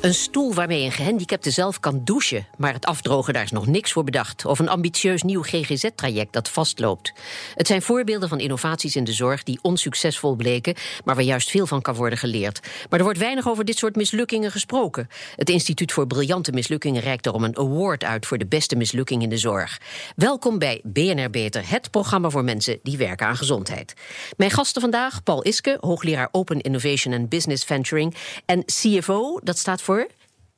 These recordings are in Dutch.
Een stoel waarmee een gehandicapte zelf kan douchen. Maar het afdrogen, daar is nog niks voor bedacht. Of een ambitieus nieuw GGZ-traject dat vastloopt. Het zijn voorbeelden van innovaties in de zorg die onsuccesvol bleken. maar waar juist veel van kan worden geleerd. Maar er wordt weinig over dit soort mislukkingen gesproken. Het Instituut voor Briljante Mislukkingen reikt daarom een award uit. voor de beste mislukking in de zorg. Welkom bij BNR Beter, het programma voor mensen die werken aan gezondheid. Mijn gasten vandaag: Paul Iske, hoogleraar Open Innovation and Business Venturing. en CFO, dat staat voor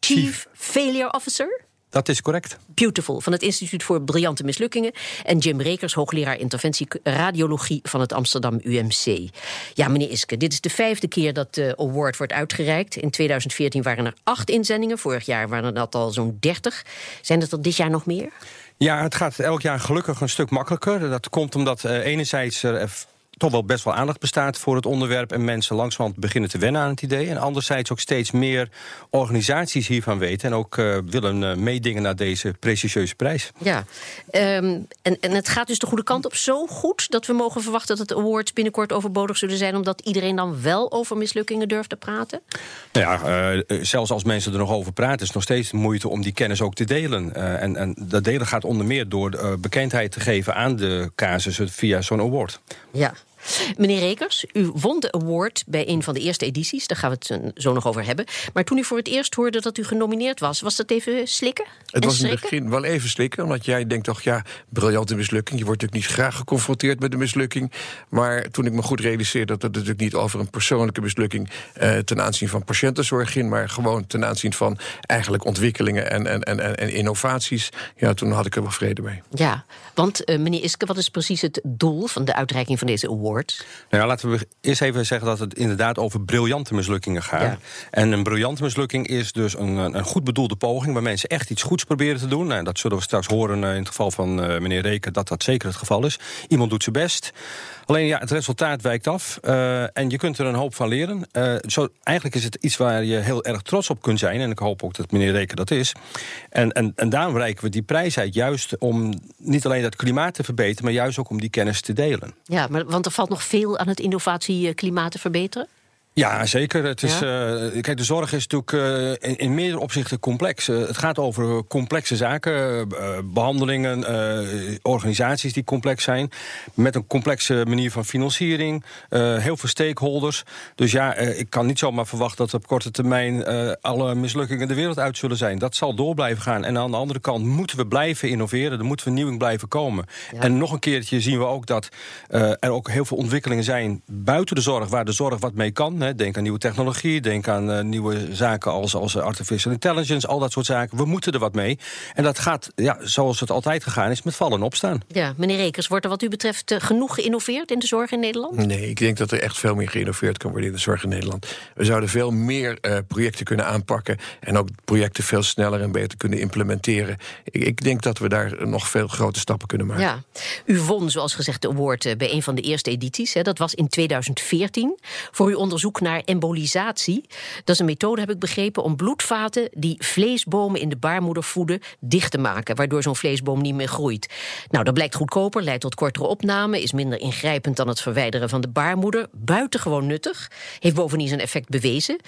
Chief, Failure Officer. Dat is correct. Beautiful, van het Instituut voor Briljante Mislukkingen. En Jim Rekers, hoogleraar interventie radiologie van het Amsterdam UMC. Ja, meneer Iske, dit is de vijfde keer dat de award wordt uitgereikt. In 2014 waren er acht inzendingen, vorig jaar waren dat al zo'n dertig. Zijn het er dit jaar nog meer? Ja, het gaat elk jaar gelukkig een stuk makkelijker. Dat komt omdat uh, enerzijds er toch wel best wel aandacht bestaat voor het onderwerp... en mensen langzamerhand beginnen te wennen aan het idee. En anderzijds ook steeds meer organisaties hiervan weten... en ook uh, willen uh, meedingen naar deze prestigieuze prijs. Ja, um, en, en het gaat dus de goede kant op zo goed... dat we mogen verwachten dat de awards binnenkort overbodig zullen zijn... omdat iedereen dan wel over mislukkingen durft te praten? Nou ja, uh, zelfs als mensen er nog over praten... is het nog steeds moeite om die kennis ook te delen. en, en dat delen gaat onder meer door bekendheid te geven aan de casussen via zo'n award. Ja. Meneer Rekers, u won de award bij een van de eerste edities. Daar gaan we het zo nog over hebben. Maar toen u voor het eerst hoorde dat u genomineerd was, was dat even slikken? Het was in het begin wel even slikken, omdat jij denkt toch, ja, briljante mislukking. Je wordt natuurlijk niet graag geconfronteerd met een mislukking. Maar toen ik me goed realiseerde dat het natuurlijk niet over een persoonlijke mislukking eh, ten aanzien van patiëntenzorg ging, maar gewoon ten aanzien van eigenlijk ontwikkelingen en, en, en, en innovaties. Ja, toen had ik er wel vrede mee. Ja, want uh, meneer Iske, wat is precies het doel van de uitreiking van deze award? Nou ja, laten we eerst even zeggen dat het inderdaad over briljante mislukkingen gaat. En een briljante mislukking is dus een, een goed bedoelde poging... waar mensen echt iets goeds proberen te doen. Nou, dat zullen we straks horen eh, in het geval van uh, meneer Reken... dat dat zeker het geval is. Iemand doet zijn best. Alleen ja, het resultaat wijkt af. Uh, en je kunt er een hoop van leren. Uh, zo, eigenlijk is het iets waar je heel erg trots op kunt zijn. En ik hoop ook dat meneer Reken dat is. En, en, en daarom reiken we die prijs uit. Juist om niet alleen dat klimaat te verbeteren... maar juist ook om die kennis te delen. Ja, maar, want er valt nog veel aan het innovatieklimaat te verbeteren? Ja, zeker. Het is, ja? Uh, kijk, de zorg is natuurlijk uh, in, in meerdere opzichten complex. Uh, het gaat over complexe zaken, behandelingen, organisaties die complex zijn. Met een complexe manier van financiering, heel veel stakeholders. Dus ja, ik kan niet zomaar verwachten dat op korte termijn alle mislukkingen de wereld uit zullen zijn. Dat zal door blijven gaan. En aan de andere kant moeten we blijven innoveren, er moet vernieuwing blijven komen. Ja. En nog een keertje zien we ook dat er ook heel veel ontwikkelingen zijn buiten de zorg, waar de zorg wat mee kan. Denk aan nieuwe technologie, denk aan uh, nieuwe zaken als, als artificial intelligence, al dat soort zaken. We moeten er wat mee. En dat gaat, ja, zoals het altijd gegaan is, met vallen en opstaan. Ja, meneer Rekers, wordt er wat u betreft uh, genoeg geïnnoveerd in de zorg in Nederland? Nee, ik denk dat er echt veel meer geïnnoveerd kan worden in de zorg in Nederland. We zouden veel meer uh, projecten kunnen aanpakken en ook projecten veel sneller en beter kunnen implementeren. Ik, ik, denk dat we daar nog veel grote stappen kunnen maken. Ja, u won, zoals gezegd, de award bij een van de eerste edities. Hè. Dat was in 2014 voor uw onderzoek naar embolisatie. Dat is een methode, heb ik begrepen, om bloedvaten die vleesbomen in de baarmoeder voeden dicht te maken, waardoor zo'n vleesboom niet meer groeit. Nou, dat blijkt goedkoper, leidt tot kortere opname, is minder ingrijpend dan het verwijderen van de baarmoeder. Buitengewoon nuttig. Heeft bovendien zijn effect bewezen.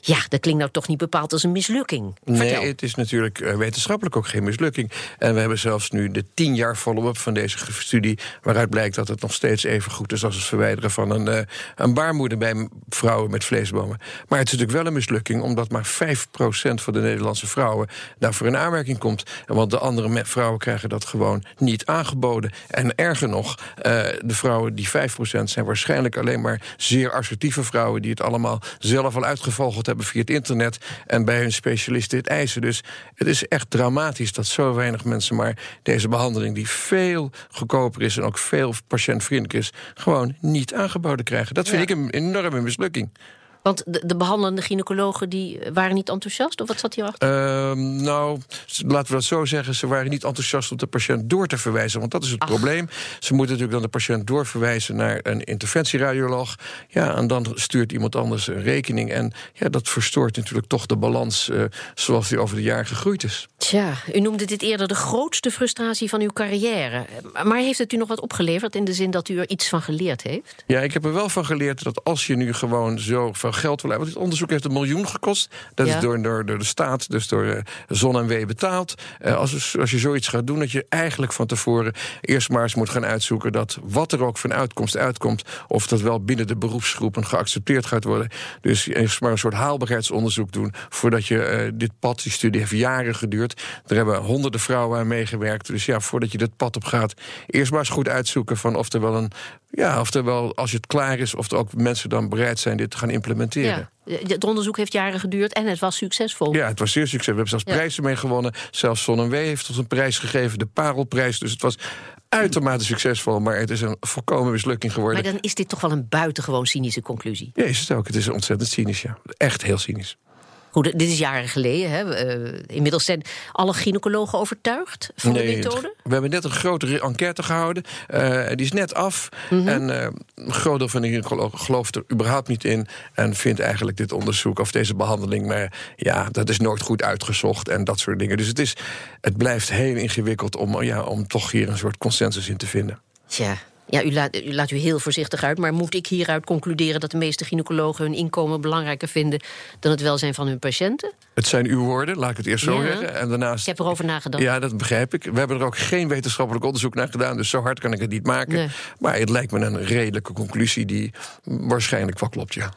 Ja, dat klinkt nou toch niet bepaald als een mislukking. Nee, het is natuurlijk uh, wetenschappelijk ook geen mislukking. En we hebben zelfs nu de tien jaar follow-up van deze studie, waaruit blijkt dat het nog steeds even goed is als het verwijderen van een, uh, een baarmoeder bij vrouwen met vleesbomen. Maar het is natuurlijk wel een mislukking, omdat maar 5% van de Nederlandse vrouwen daarvoor in aanmerking komt. En want de andere vrouwen krijgen dat gewoon niet aangeboden. En erger nog, uh, de vrouwen die 5% zijn waarschijnlijk alleen maar zeer assertieve vrouwen die het allemaal zelf al uitgevogeld hebben via het internet en bij hun specialisten het eisen. Dus het is echt dramatisch dat zo weinig mensen maar deze behandeling, die veel goedkoper is en ook veel patiëntvriendelijk is, gewoon niet aangeboden krijgen. Dat vind ja. ik een enorme mislukking. working Want de, de behandelende gynaecologen die waren niet enthousiast? Of wat zat hierachter? Ehm, nou, laten we dat zo zeggen. Ze waren niet enthousiast om de patiënt door te verwijzen. Want dat is het Ach. probleem. Ze moeten natuurlijk dan de patiënt doorverwijzen naar een interventieradioloog. Ja, en dan stuurt iemand anders een rekening. En ja, dat verstoort natuurlijk toch de balans eh, zoals die over de jaren gegroeid is. Tja, u noemde dit eerder de grootste frustratie van uw carrière. Maar heeft het u nog wat opgeleverd in de zin dat u er iets van geleerd heeft? Ja, ik heb er wel van geleerd dat als je nu gewoon zo van geld wil hebben. Want dit onderzoek heeft een miljoen gekost. Dat Ja. is door, door, door de staat, dus door eh, Zon en W betaald. Eh, als, als je zoiets gaat doen, dat je eigenlijk van tevoren eerst maar eens moet gaan uitzoeken. dat wat er ook van uitkomst uitkomt. of dat wel binnen de beroepsgroepen geaccepteerd gaat worden. Dus eerst maar een soort haalbaarheidsonderzoek doen. voordat je eh, dit pad, die studie heeft jaren geduurd. Er hebben honderden vrouwen aan meegewerkt. Dus ja, voordat je dit pad op gaat, eerst maar eens goed uitzoeken van of er wel een. Ja, of er wel, als het klaar is, of er ook mensen dan bereid zijn dit te gaan implementeren. Ja. Het onderzoek heeft jaren geduurd en het was succesvol. Ja, het was zeer succes. We hebben zelfs Ja. prijzen mee gewonnen. Zelfs Son W heeft ons een prijs gegeven, de Parelprijs. Dus het was uitermate succesvol, maar het is een volkomen mislukking geworden. Maar dan is dit toch wel een buitengewoon cynische conclusie. Ja, is het ook. Het is ontzettend cynisch, ja. Echt heel cynisch. Goed, dit is jaren geleden. Hè. Eh, inmiddels zijn alle gynaecologen overtuigd van de methode. We hebben net een grote enquête gehouden. Eh, die is net af. Mhm. En eh, een groot deel van de gynaecologen gelooft er überhaupt niet in. En vindt eigenlijk dit onderzoek of deze behandeling. Maar ja, dat is nooit goed uitgezocht en dat soort dingen. Dus het, is, het blijft heel ingewikkeld om, ja, om toch hier een soort consensus in te vinden. Tja, ja, u, laat, u laat u heel voorzichtig uit. Maar moet ik hieruit concluderen dat de meeste gynaecologen hun inkomen belangrijker vinden dan het welzijn van hun patiënten? Het zijn uw woorden, laat ik het eerst zo Ja. zeggen. En daarnaast. Ik heb erover nagedacht. Ja, dat begrijp ik. We hebben er ook geen wetenschappelijk onderzoek naar gedaan, dus zo hard kan ik het niet maken. Nee. Maar het lijkt me een redelijke conclusie die waarschijnlijk wel klopt, ja.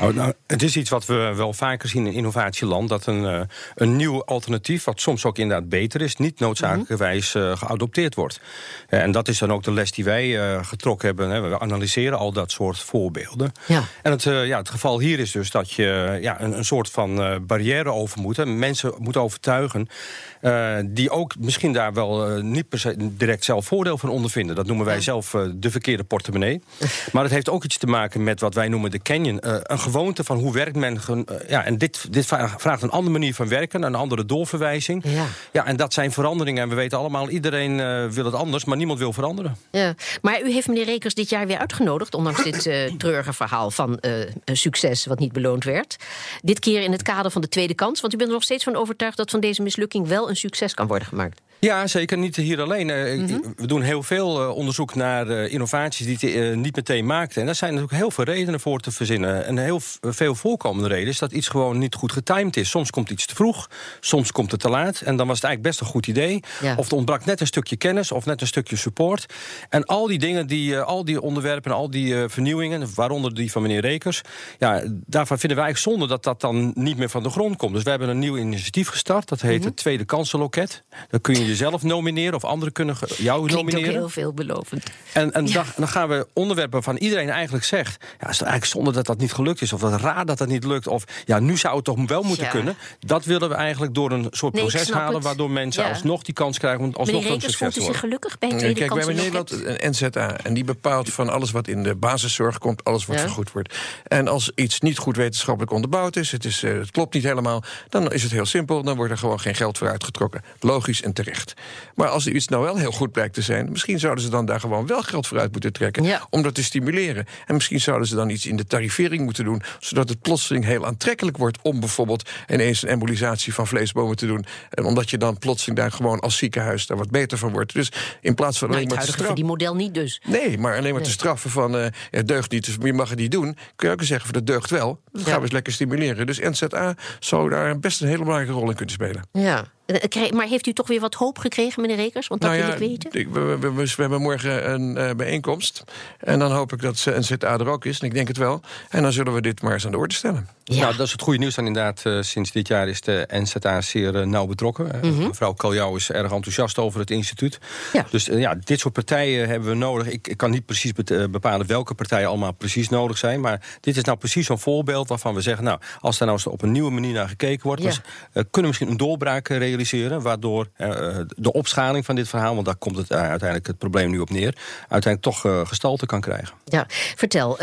Nou, nou, het is iets wat we wel vaker zien in innovatieland. Dat een, eh, een nieuw alternatief, wat soms ook inderdaad beter is, niet noodzakelijkerwijs eh, geadopteerd wordt. Eh, en dat is dan ook de les die wij eh, getrokken hebben. Hè. We analyseren al dat soort voorbeelden. Ja. En het, eh, ja, het geval hier is dus dat je ja, een, een soort van eh, barrière over moet. Hè. Mensen moeten overtuigen. Eh, die ook misschien daar wel eh, niet per se direct zelf voordeel van ondervinden. Dat noemen wij zelf eh, de verkeerde portemonnee. maar het heeft ook iets te maken met wat wij noemen de canyon. Een gewoonte van hoe werkt men. ja, en dit, dit vra- vraagt een andere manier van werken, een andere doorverwijzing. Ja. Ja, en dat zijn veranderingen. En we weten allemaal, iedereen wil het anders, maar niemand wil veranderen. Ja. Maar u heeft meneer Rekers dit jaar weer uitgenodigd, ondanks dit treurige verhaal van succes wat niet beloond werd. Dit keer in het kader van de tweede kans, want u bent er nog steeds van overtuigd dat van deze mislukking wel een succes kan worden gemaakt. Ja, zeker niet hier alleen. Eh, ik- We doen heel veel eh, onderzoek naar eh, innovaties die het niet meteen maakten. En daar zijn natuurlijk heel veel redenen voor te verzinnen. En heel veel voorkomende reden is dat iets gewoon niet goed getimed is. Soms komt iets te vroeg, soms komt het te laat. En dan was het eigenlijk best een goed idee. Ja. Of er ontbrak net een stukje kennis of net een stukje support. En al die dingen, die, al die onderwerpen en al die vernieuwingen, waaronder die van meneer Rekers, ja, daarvan vinden wij eigenlijk zonde dat dat dan niet meer van de grond komt. Dus we hebben een nieuw initiatief gestart. Dat heet het Tweede Kansenloket. Dan kun je jezelf nomineren of anderen kunnen jou Klinkt ook nomineren. heel veelbelovend. En, en dan, dan gaan we onderwerpen waarvan iedereen eigenlijk zegt... ja, het is toch eigenlijk zonde dat dat niet gelukt is... of wat raar dat dat niet lukt... of ja, nu zou het toch wel moeten Ja. kunnen. Dat willen we eigenlijk door een soort Nee, proces halen... het. waardoor mensen Ja. alsnog die kans krijgen... om alsnog een succes voelt te u zich worden. gelukkig bij het tweede Kijk, we hebben in? Nederland een NZA. En die bepaalt van alles wat in de basiszorg komt, alles wat Ja. vergoed wordt. En als iets niet goed wetenschappelijk onderbouwd is, het, is, eh, het klopt niet helemaal, dan is het heel simpel. Dan wordt er gewoon geen geld voor uitgetrokken. Logisch en terecht. Maar als er iets nou wel heel goed blijkt te zijn, misschien zouden ze dan daar gewoon wel geld voor uit moeten trekken. Ja. Om dat te stimuleren. En misschien zouden ze dan iets in de tarivering moeten doen, zodat het plotseling heel aantrekkelijk wordt om bijvoorbeeld ineens een embolisatie van vleesbomen te doen. En omdat je dan plotseling daar gewoon als ziekenhuis daar wat beter van wordt. Dus in plaats van alleen het maar te straffen. verdienmodel niet dus. Nee, maar alleen maar te straffen van eh het deugt niet, dus je mag het niet doen. Kun je ook eens zeggen van dat deugt wel. Dat gaan we eens lekker stimuleren. Dus NZA zou daar best een hele belangrijke rol in kunnen spelen. Ja. Eh, krijg- Maar heeft u toch weer wat hoop gekregen, meneer Rekers? Want dat nou wil ik weten. ik- we, we, hebben morgen een eh, bijeenkomst. En dan hoop ik dat NZA er ook is. En ik denk het wel. En dan zullen we dit maar eens aan de orde stellen. Ja. Nou, dat is het goede nieuws dan inderdaad. eh, sinds dit jaar is de NZA zeer eh, nauw betrokken. Eh, Mevrouw Kaljouw is erg enthousiast over het instituut. Mhm. Ja. Dus eh, ja, dit soort partijen hebben we nodig. Ik, ik kan niet precies eh, bepalen welke partijen allemaal precies nodig zijn. Maar dit is nou precies zo'n voorbeeld waarvan we zeggen... nou, als daar nou eens op een nieuwe manier naar gekeken wordt... Ja. eh, kunnen we misschien een doorbraak eh, realiseren realiseren. Waardoor uh, de opschaling van dit verhaal, want daar komt het uiteindelijk het probleem nu op neer, uiteindelijk toch gestalte kan krijgen. Ja, vertel,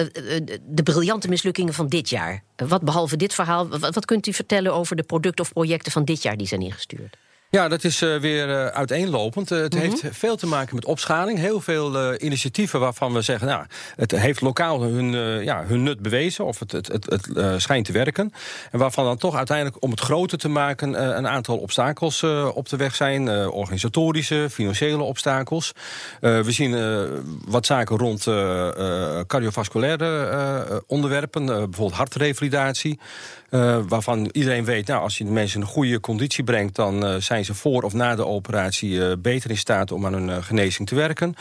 de briljante mislukkingen van dit jaar. Wat behalve dit verhaal, wat kunt u vertellen over de producten of projecten van dit jaar die zijn ingestuurd? Ja, dat is uh, weer uh, uiteenlopend. Uh, het mm -hmm. heeft veel te maken met opschaling. Heel veel initiatieven waarvan we zeggen... nou, het heeft lokaal hun, ja, hun nut bewezen of het, het, het, het schijnt te werken. En waarvan dan toch uiteindelijk, om het groter te maken... een aantal obstakels op de weg zijn. organisatorische, financiële obstakels. we zien wat zaken rond cardiovasculaire onderwerpen. bijvoorbeeld hartrevalidatie. Uh, waarvan iedereen weet, nou, als je de mensen in een goede conditie brengt... dan uh, zijn ze voor of na de operatie uh, beter in staat om aan hun genezing te werken.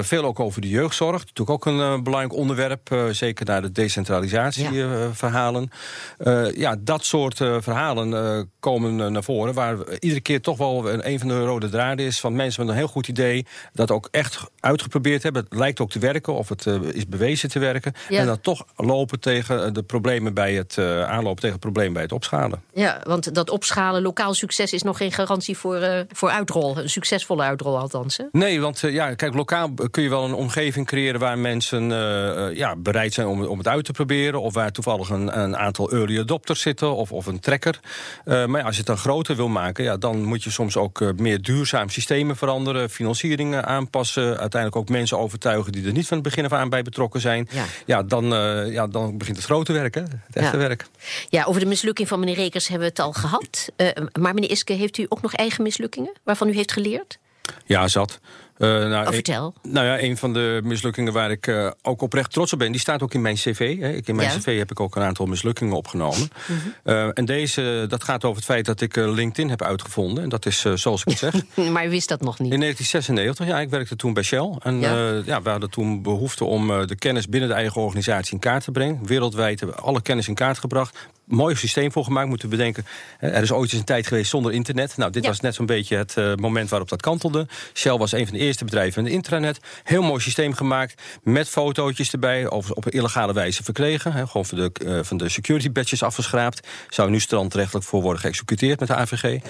veel ook over de jeugdzorg. Natuurlijk ook een belangrijk onderwerp, zeker naar de decentralisatieverhalen. Ja. ja, dat soort verhalen komen naar voren... waar iedere keer toch wel een van de rode draden is... van mensen met een heel goed idee, dat ook echt uitgeprobeerd hebben. Het lijkt ook te werken, of het is bewezen te werken. Ja. En dat toch lopen tegen de problemen bij het aanlopen tegen het probleem bij het opschalen. Ja, want dat opschalen, lokaal succes is nog geen garantie voor, uh, voor uitrol. Een succesvolle uitrol althans. Hè? Nee, want uh, ja, kijk, lokaal kun je wel een omgeving creëren waar mensen uh, ja, bereid zijn om, om het uit te proberen. Of waar toevallig een, een aantal early adopters zitten of, of een trekker. maar ja, als je het dan groter wil maken, ja, dan moet je soms ook meer duurzaam systemen veranderen, financieringen aanpassen. Uiteindelijk ook mensen overtuigen die er niet van het begin af aan bij betrokken zijn. Ja, ja dan, ja, dan begint het grote werk, hè? het echte ja. werk. Ja, over de mislukking van meneer Rekers hebben we het al gehad. Uh, maar meneer Iske, heeft u ook nog eigen mislukkingen waarvan u heeft geleerd? Ja, zat. Uh, nou, oh, vertel. Een, nou ja, een van de mislukkingen waar ik uh, ook oprecht trots op ben... die staat ook in mijn cv. Hè. Ik, in mijn ja. cv heb ik ook een aantal mislukkingen opgenomen. Mm -hmm. uh, en deze, dat gaat over het feit dat ik LinkedIn heb uitgevonden. En dat is zoals ik het zeg. maar u wist dat nog niet? In 1996, ja. Ik werkte toen bij Shell. En ja. ja we hadden toen behoefte om de kennis binnen de eigen organisatie in kaart te brengen. Wereldwijd hebben we alle kennis in kaart gebracht mooi systeem voor gemaakt. Moeten bedenken, er is ooit eens een tijd geweest zonder internet. Nou, dit ja. was net zo'n beetje het uh, moment waarop dat kantelde. Shell was een van de eerste bedrijven in de intranet. Heel mooi systeem gemaakt, met fotootjes erbij, op een illegale wijze verkregen. Gewoon van de, uh, van de security badges afgeschraapt. Zou nu strandrechtelijk voor worden geëxecuteerd met de AVG.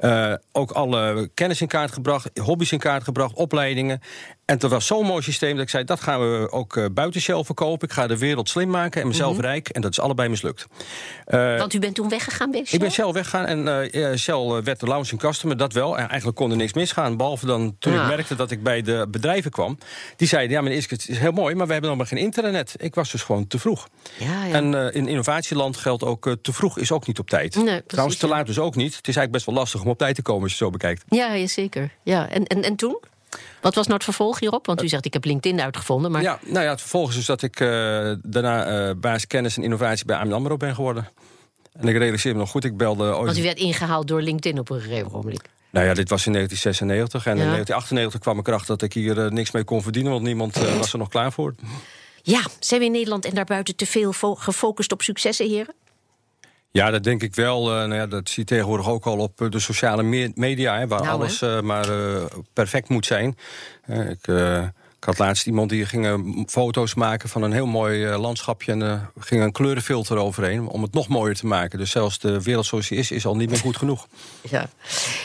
Uh, ook alle kennis in kaart gebracht, hobby's in kaart gebracht, opleidingen. En dat was zo'n mooi systeem dat ik zei... dat gaan we ook uh, buiten Shell verkopen. Ik ga de wereld slim maken en mezelf mm -hmm. rijk. En dat is allebei mislukt. Uh, Want u bent toen weggegaan bij Shell? Ik ben Shell weggegaan en uh, Shell werd de launching customer. Dat wel. En eigenlijk kon er niks misgaan. Behalve dan toen ja. ik merkte dat ik bij de bedrijven kwam. Die zeiden, ja meneer Iske, het is heel mooi... maar we hebben nog maar geen internet. Ik was dus gewoon te vroeg. Ja, ja. En in innovatieland geldt ook... te vroeg is ook niet op tijd. Nee, Trouwens, te laat dus ook niet. Het is eigenlijk best wel lastig om op tijd te komen... als je zo bekijkt. Ja, ja zeker. Ja. En, en, en toen? Wat was nou het vervolg hierop? Want u zegt, ik heb LinkedIn uitgevonden. Maar... Ja, nou ja, het vervolg is dus dat ik uh, daarna uh, baas kennis en innovatie bij AMN AMRO ben geworden. En ik realiseer me nog goed, ik belde ooit... Want u werd ingehaald door LinkedIn op een gegeven moment. Nou ja, dit was in 1996. En ja. in 1998 kwam ik erachter dat ik hier uh, niks mee kon verdienen... want niemand was er nog klaar voor. Ja, zijn we in Nederland en daarbuiten te veel gefocust op successen, heren? Ja, dat denk ik wel. Uh, nou ja, dat zie je tegenwoordig ook al op de sociale me media, hè, waar nou, alles uh, maar perfect moet zijn. ik ik had laatst iemand die ging foto's maken van een heel mooi uh, landschapje... en uh, ging een kleurenfilter overheen om het nog mooier te maken. Dus zelfs de wereld zoals die is, is al niet meer goed genoeg. Ja,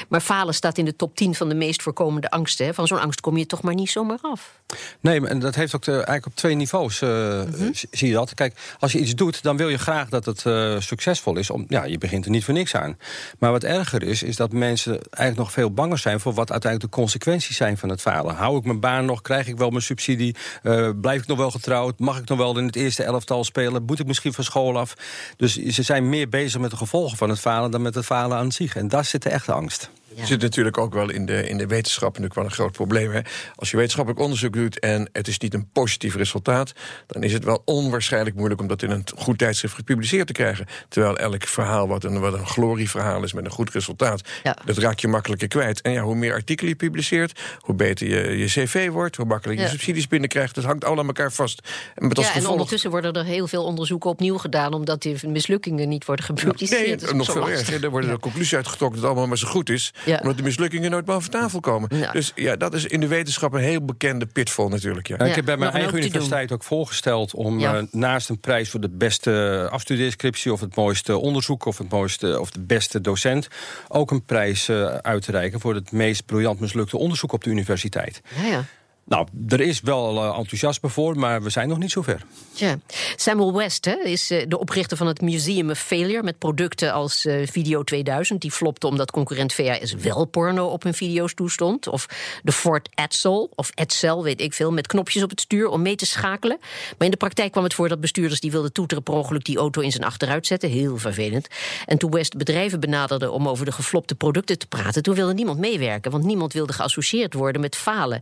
maar falen staat in de top 10 van de meest voorkomende angsten. Hè? Van zo'n angst kom je toch maar niet zomaar af. Nee, en dat heeft ook de, eigenlijk op twee niveaus, uh, mm -hmm. zie je dat. Kijk, als je iets doet, dan wil je graag dat het succesvol is. Om, ja, je begint er niet voor niks aan. Maar wat erger is, is dat mensen eigenlijk nog veel banger zijn... voor wat uiteindelijk de consequenties zijn van het falen. Hou ik mijn baan nog, krijg ik wel mijn subsidie? Uh, blijf ik nog wel getrouwd? Mag ik nog wel in het eerste elftal spelen? Moet ik misschien van school af? Dus ze zijn meer bezig met de gevolgen van het falen... dan met het falen aan zich. En daar zit de echte angst. Ja. zit natuurlijk ook wel in de, in de wetenschap natuurlijk wel een groot probleem. Hè? Als je wetenschappelijk onderzoek doet en het is niet een positief resultaat... dan is het wel onwaarschijnlijk moeilijk om dat in een goed tijdschrift gepubliceerd te krijgen. Terwijl elk verhaal wat een, wat een glorieverhaal is met een goed resultaat... Ja. dat raak je makkelijker kwijt. En ja, hoe meer artikelen je publiceert, hoe beter je, je cv wordt... hoe makkelijker je subsidies binnenkrijgt. Dat hangt allemaal aan elkaar vast. En, met ja, gevolg... en ondertussen worden er heel veel onderzoeken opnieuw gedaan... omdat die mislukkingen niet worden gepubliceerd. Nee, nog veel erger. Er worden de conclusies uitgetrokken dat het allemaal maar zo goed is... Ja. Omdat de mislukkingen nooit boven tafel komen. Nou. Dus ja, dat is in de wetenschap een heel bekende pitfall natuurlijk. Ja. Ja, ik heb bij mijn nog eigen universiteit ook voorgesteld om Ja. eh, naast een prijs voor de beste afstudeerscriptie of het mooiste onderzoek of het mooiste of de beste docent ook een prijs eh, uit te reiken voor het meest briljant mislukte onderzoek op de universiteit. Ja, ja. Nou, er is wel eh, enthousiasme voor, maar we zijn nog niet zo ver. Tja. Samuel West hè, is eh, de oprichter van het Museum of Failure... met producten als eh, Video 2000. Die flopte omdat concurrent VHS wel porno op hun video's toestond. Of de Ford Edsel, of Edsel, weet ik veel... met knopjes op het stuur om mee te schakelen. Maar in de praktijk kwam het voor dat bestuurders... die wilden toeteren per ongeluk die auto in zijn achteruit zetten. Heel vervelend. En toen West bedrijven benaderde om over de geflopte producten te praten... toen wilde niemand meewerken, want niemand wilde geassocieerd worden met falen.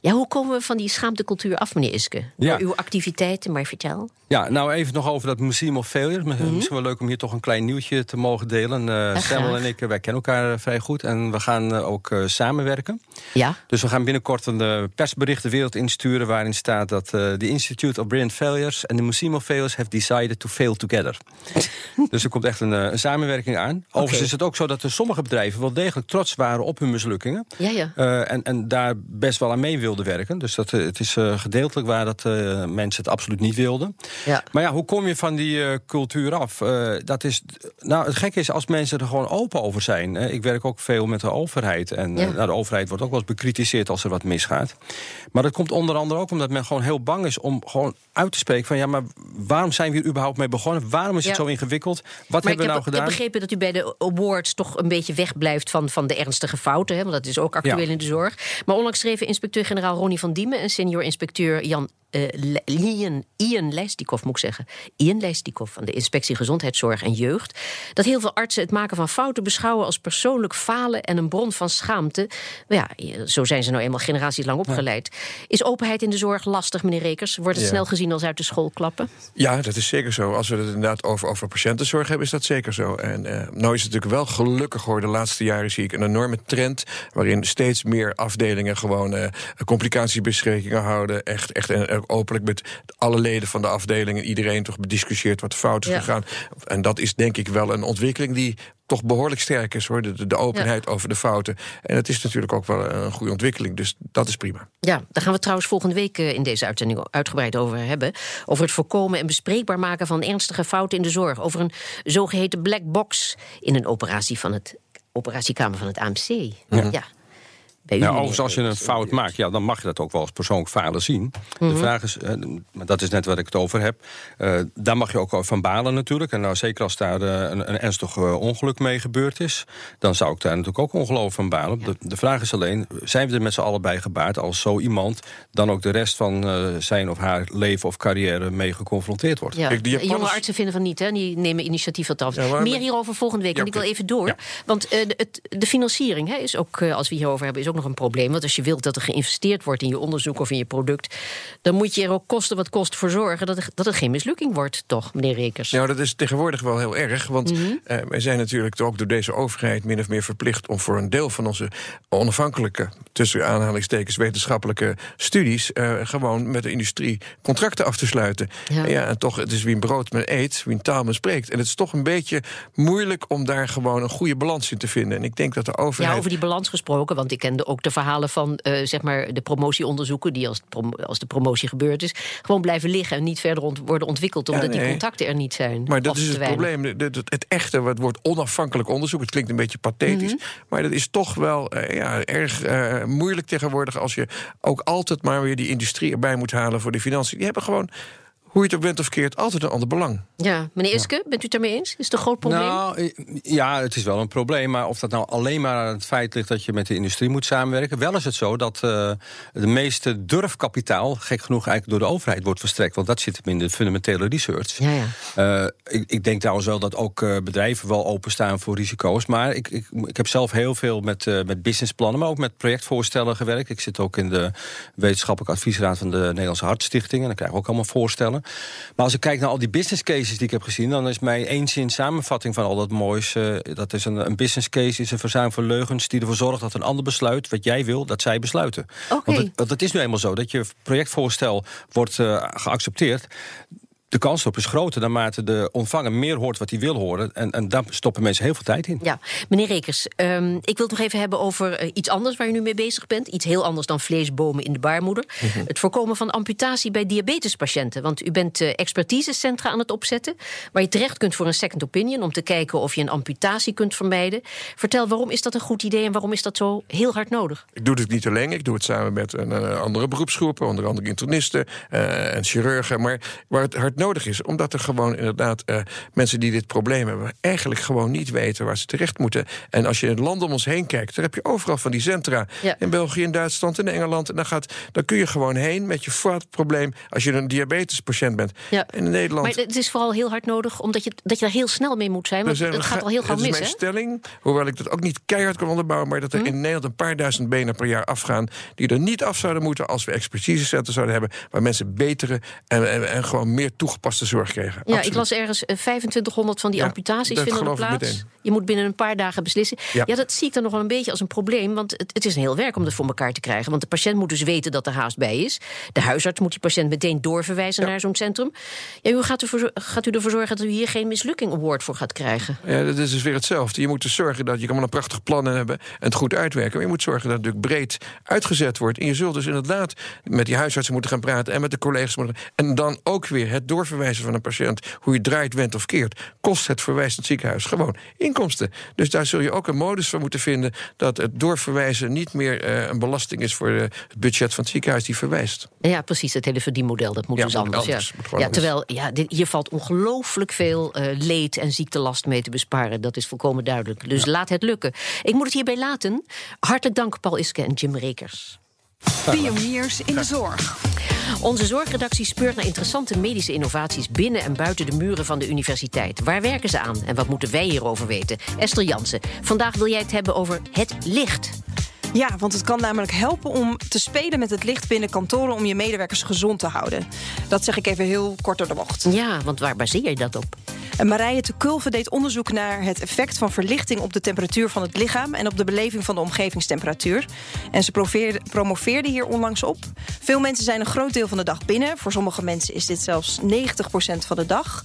Ja, hoe komen we van die schaamtecultuur af, meneer Iske? Door Ja. uw activiteiten, maar vertel. Ja, nou even nog over dat Museum of Failure. Misschien wel leuk om hier toch een klein nieuwtje te mogen delen. Eh Mhm. Ja, Samuel en ik, eh, wij kennen elkaar eh, vrij goed en we gaan eh, ook eh, samenwerken. Ja. Dus we gaan binnenkort een eh, persbericht de wereld insturen... waarin staat dat eh the Institute of Brilliant Failures... en the Museum of Failures have decided to fail together. dus er komt echt een, eh, een samenwerking aan. Overigens is het ook zo dat er sommige bedrijven... wel degelijk trots waren op hun mislukkingen. Ja, ja. Eh, en, en daar best wel aan mee wilden werken. Dus dat, eh, het is eh, gedeeltelijk waar dat eh, mensen het absoluut niet wilden. Ja. Maar ja, hoe kom je van die cultuur af? Dat is, nou, het gekke is als mensen er gewoon open over zijn. Ik werk ook veel met de overheid. En Ja. nou, de overheid wordt ook wel eens bekritiseerd als er wat misgaat. Maar dat komt onder andere ook omdat men gewoon heel bang is om gewoon uit te spreken van ja, maar waarom zijn we hier überhaupt mee begonnen? Waarom is het Ja. zo ingewikkeld? Wat Maar hebben we heb, nou ik heb gedaan? begrepen dat u bij de awards toch een beetje wegblijft van, van de ernstige fouten. Hè, want dat is ook actueel in de zorg. Maar onlangs schreven inspecteur-generaal Ronnie van Diemen en senior inspecteur Jan Le- Ian, Ian Lijstikov, moet ik zeggen. Ian Lijstikov van de Inspectie Gezondheidszorg en Jeugd. Dat heel veel artsen het maken van fouten beschouwen als persoonlijk falen en een bron van schaamte. Maar ja, zo zijn ze nou eenmaal generaties lang opgeleid. Is openheid in de zorg lastig, meneer Rekers? Wordt het Ja. snel gezien als uit de school klappen? Ja, dat is zeker zo. Als we het inderdaad over, over patiëntenzorg hebben, is dat zeker zo. En eh nou is het natuurlijk wel gelukkig hoor. De laatste jaren zie ik een enorme trend waarin steeds meer afdelingen gewoon eh complicatiebesprekingen houden. Echt, echt eh, openlijk met alle leden van de afdelingen. Iedereen toch bediscussieerd wat fout is Ja. gegaan. En dat is denk ik wel een ontwikkeling die toch behoorlijk sterk is hoor. De, de- openheid over de fouten. En het is natuurlijk ook wel een goede ontwikkeling. Dus dat is prima. Ja, daar gaan we trouwens volgende week eh, in deze uitzending uitgebreid over hebben. Over het voorkomen en bespreekbaar maken van ernstige fouten in de zorg. Over een zogeheten black box in een operatie van het operatiekamer van het AMC. Ja. Bij u, Nou, meneer overigens, als je een fout maakt, ja, dan mag je dat ook wel als persoonlijk falen zien. Mhm. De vraag is, eh, maar dat is net wat ik het over heb. eh, daar mag je ook van balen natuurlijk. En nou, zeker als daar eh, een, een ernstig ongeluk mee gebeurd is, dan zou ik daar natuurlijk ook ongelooflijk van balen. De, de vraag is alleen, zijn we er met z'n allen bij gebaard als zo iemand dan ook de rest van eh, zijn of haar leven of carrière mee geconfronteerd wordt? Ja, Kijk, jonge artsen vinden van niet, hè? die nemen initiatief wat af. Ja, maar- Meer hierover volgende week, Ja, want ik wil even door. Ja. Want eh, de, het, de financiering hè, is ook, als we hierover hebben, is ook nog een probleem. Want als je wilt dat er geïnvesteerd wordt in je onderzoek of in je product... dan moet je er ook kosten wat kost voor zorgen dat, er, dat het geen mislukking wordt, toch, meneer Rekers? Nou, dat is tegenwoordig wel heel erg. Want eh, wij zijn natuurlijk ook door deze overheid min of meer verplicht om voor een deel van onze onafhankelijke, tussen aanhalingstekens, wetenschappelijke studies, eh, gewoon met de industrie contracten af te sluiten. Ja. En, ja, en toch, het is wie een brood men eet, wie een taal men spreekt. En het is toch een beetje moeilijk om daar gewoon een goede balans in te vinden. En ik denk dat de overheid. Ja, over die balans gesproken, want ik ook de verhalen van eh, zeg maar de promotieonderzoeken, die als, prom- als de promotie gebeurd is, gewoon blijven liggen en niet verder ont- worden ontwikkeld, omdat die nee. contacten er niet zijn. Maar dat is het weinig. probleem. Het echte, het woord onafhankelijk onderzoek. Het klinkt een beetje pathetisch. Mhm. Maar dat is toch wel eh, ja, erg eh, moeilijk tegenwoordig. als je ook altijd maar weer die industrie erbij moet halen voor de financiën. Die hebben gewoon, hoe je het ook bent of keert, altijd een ander belang. Ja, meneer Iske, bent u het daarmee eens? Is het een groot probleem? Nou, ja, het is wel een probleem. Maar of dat nou alleen maar aan het feit ligt dat je met de industrie moet samenwerken. Wel is het zo dat eh, de meeste durfkapitaal, gek genoeg, eigenlijk door de overheid wordt verstrekt. Want dat zit hem in de fundamentele research. Ja, ja. Eh, ik, ik denk trouwens wel dat ook eh, bedrijven wel openstaan voor risico's. Maar ik, ik, ik heb zelf heel veel met, eh, met businessplannen, maar ook met projectvoorstellen gewerkt. Ik zit ook in de wetenschappelijke adviesraad van de Nederlandse Hartstichting. En dan krijg ik ook allemaal voorstellen. Maar als ik kijk naar al die business cases die ik heb gezien, dan is mijn één zin samenvatting van al dat moois. eh, dat is een, een business case, is een verzuim van leugens die ervoor zorgt dat een ander besluit wat jij wil, dat zij besluiten. Oké. Want, het, want het is nu eenmaal zo dat je projectvoorstel wordt eh, geaccepteerd. De kans op is groter naarmate de ontvanger meer hoort wat hij wil horen. En, en daar stoppen mensen heel veel tijd in. Ja, meneer Rekers, um, ik wil het nog even hebben over uh, iets anders waar u nu mee bezig bent. Iets heel anders dan vleesbomen in de baarmoeder. Mm -hmm. Het voorkomen van amputatie bij diabetespatiënten. Want u bent uh, expertisecentra aan het opzetten. Waar je terecht kunt voor een second opinion. Om te kijken of je een amputatie kunt vermijden. Vertel, waarom is dat een goed idee en waarom is dat zo heel hard nodig? Ik doe het niet alleen. Ik doe het samen met een, andere beroepsgroepen. Onder andere internisten en chirurgen. Maar waar het hard nodig is. Omdat er gewoon inderdaad uh, mensen die dit probleem hebben, eigenlijk gewoon niet weten waar ze terecht moeten. En als je in het land om ons heen kijkt, dan heb je overal van die centra. Ja. In België, in Duitsland, in Engeland. En dan, gaat, dan kun je gewoon heen met je vaatprobleem als je een diabetespatiënt bent. Ja. En in Nederland. Maar het is vooral heel hard nodig omdat je, dat je daar heel snel mee moet zijn. Want zijn, het gaat al heel gauw mis. Dat is mijn stelling, hoewel ik dat ook niet keihard kan onderbouwen, maar dat er Hm? in Nederland een paar duizend benen per jaar afgaan. die er niet af zouden moeten als we expertisecentra zouden hebben. waar mensen betere en, en, en gewoon meer toegepaste zorg kregen. Ja, Absoluut. ik las ergens eh, 2500 van die Ja, amputaties vinden er plaats. Je moet binnen een paar dagen beslissen. Ja. Ja. dat zie ik dan nog wel een beetje als een probleem. Want het, het is een heel werk om dat voor elkaar te krijgen. Want de patiënt moet dus weten dat er haast bij is. De huisarts moet die patiënt meteen doorverwijzen Ja. naar zo'n centrum. Ja, hoe gaat u, ervoor, gaat u ervoor zorgen dat u hier geen mislukking award voor gaat krijgen? Ja, dat is dus weer hetzelfde. Je moet dus zorgen dat je kan wel een prachtig plan hebben en het goed uitwerken. Maar je moet zorgen dat het natuurlijk breed uitgezet wordt. En je zult dus inderdaad met die huisartsen moeten gaan praten en met de collega's moeten. En dan ook weer het doorverwijzen van een patiënt, hoe je draait, wendt of keert, kost het het ziekenhuis gewoon inkomsten. Dus daar zul je ook een modus van moeten vinden dat het doorverwijzen niet meer eh, een belasting is voor eh, het budget van het ziekenhuis die verwijst. Ja, precies. Het hele verdienmodel, dat moet Ja, dus anders. anders. Ja. Moet terwijl ja, dit, hier valt ongelooflijk veel eh, leed en ziektelast mee te besparen. Dat is volkomen duidelijk. Dus laat het lukken. Ik moet het hierbij laten. Hartelijk dank, Paul Iske en Jim Rekers. Pioniers in de zorg. Onze zorgredactie speurt naar interessante medische innovaties binnen en buiten de muren van de universiteit. Waar werken ze aan en wat moeten wij hierover weten? Esther Jansen, vandaag wil jij het hebben over het licht. Ja, want het kan namelijk helpen om te spelen met het licht binnen kantoren om je medewerkers gezond te houden. Dat zeg ik even heel kort door de bocht. Ja, want waar baseer je dat op? Marije te Kulve deed onderzoek naar het effect van verlichting op de temperatuur van het lichaam en op de beleving van de omgevingstemperatuur. En ze promoveerde, promoveerde hier onlangs op. Veel mensen zijn een groot deel van de dag binnen. Voor sommige mensen is dit zelfs 90% van de dag.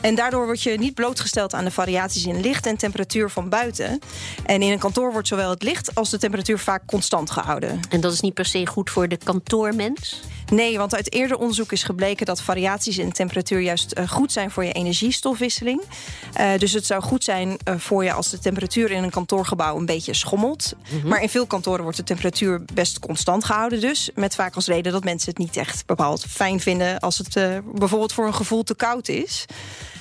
En daardoor word je niet blootgesteld aan de variaties in licht en temperatuur van buiten. En in een kantoor wordt zowel het licht als de temperatuur vaak constant gehouden. En dat is niet per se goed voor de kantoormens? Nee, want uit eerder onderzoek is gebleken dat variaties in temperatuur juist eh, goed zijn voor je energiestofwisseling. Eh, dus het zou goed zijn eh, voor je als de temperatuur in een kantoorgebouw een beetje schommelt. Maar in veel kantoren wordt de temperatuur best constant gehouden. Dus met vaak als reden dat mensen het niet echt bepaald fijn vinden als het bijvoorbeeld voor een gevoel te koud is.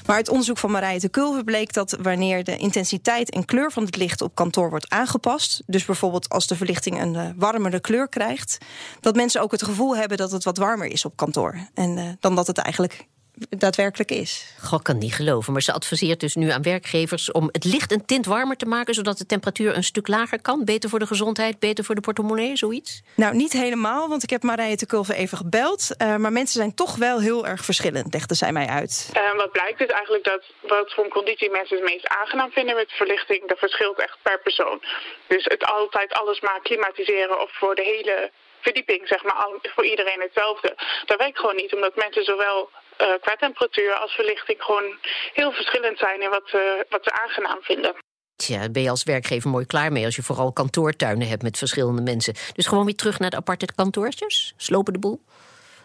Maar uit onderzoek van Marije de Kulve bleek dat wanneer de intensiteit en kleur van het licht op kantoor wordt aangepast, dus bijvoorbeeld als de verlichting een eh, warmere kleur krijgt, dat mensen ook het gevoel hebben dat het wat warmer is op kantoor. En eh, dan dat het eigenlijk daadwerkelijk is. Goh, kan niet geloven. Maar ze adviseert dus nu aan werkgevers om het licht een tint warmer te maken, zodat de temperatuur een stuk lager kan. Beter voor de gezondheid, beter voor de portemonnee, zoiets. Nou, niet helemaal, want ik heb Marije de Kulve even gebeld. Uh, maar mensen zijn toch wel heel erg verschillend, legde zij mij uit. Uh, wat blijkt is eigenlijk dat wat voor een conditie mensen het meest aangenaam vinden met verlichting, dat verschilt echt per persoon. Dus het altijd alles maar klimatiseren of voor de hele verdieping, zeg maar, voor iedereen hetzelfde. Dat werkt gewoon niet, omdat mensen zowel uh, qua temperatuur als verlichting gewoon heel verschillend zijn in wat, uh, wat ze aangenaam vinden. Tja, daar ben je als werkgever mooi klaar mee als je vooral kantoortuinen hebt met verschillende mensen. Dus gewoon weer terug naar de aparte kantoortjes? Slopen de boel?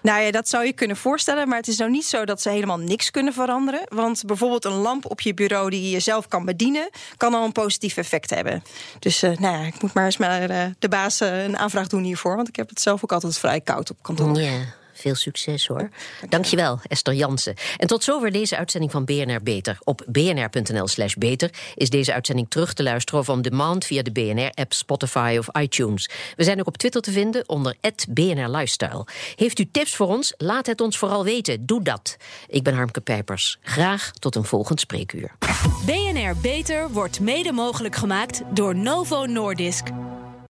Nou ja, dat zou je kunnen voorstellen, maar het is nou niet zo dat ze helemaal niks kunnen veranderen. Want bijvoorbeeld een lamp op je bureau die je zelf kan bedienen, kan al een positief effect hebben. Dus uh, nou ja, ik moet maar eens maar uh, de baas uh, een aanvraag doen hiervoor, want ik heb het zelf ook altijd vrij koud op kantoor. Ja. Veel succes hoor. Dankjewel, Esther Jansen. En tot zover deze uitzending van BNR Beter. Op bnr.nl/slash beter is deze uitzending terug te luisteren of on demand via de BNR-app, Spotify of iTunes. We zijn ook op Twitter te vinden onder BNR Lifestyle. Heeft u tips voor ons? Laat het ons vooral weten. Doe dat. Ik ben Harmke Pijpers. Graag tot een volgend spreekuur. BNR Beter wordt mede mogelijk gemaakt door Novo Nordisk.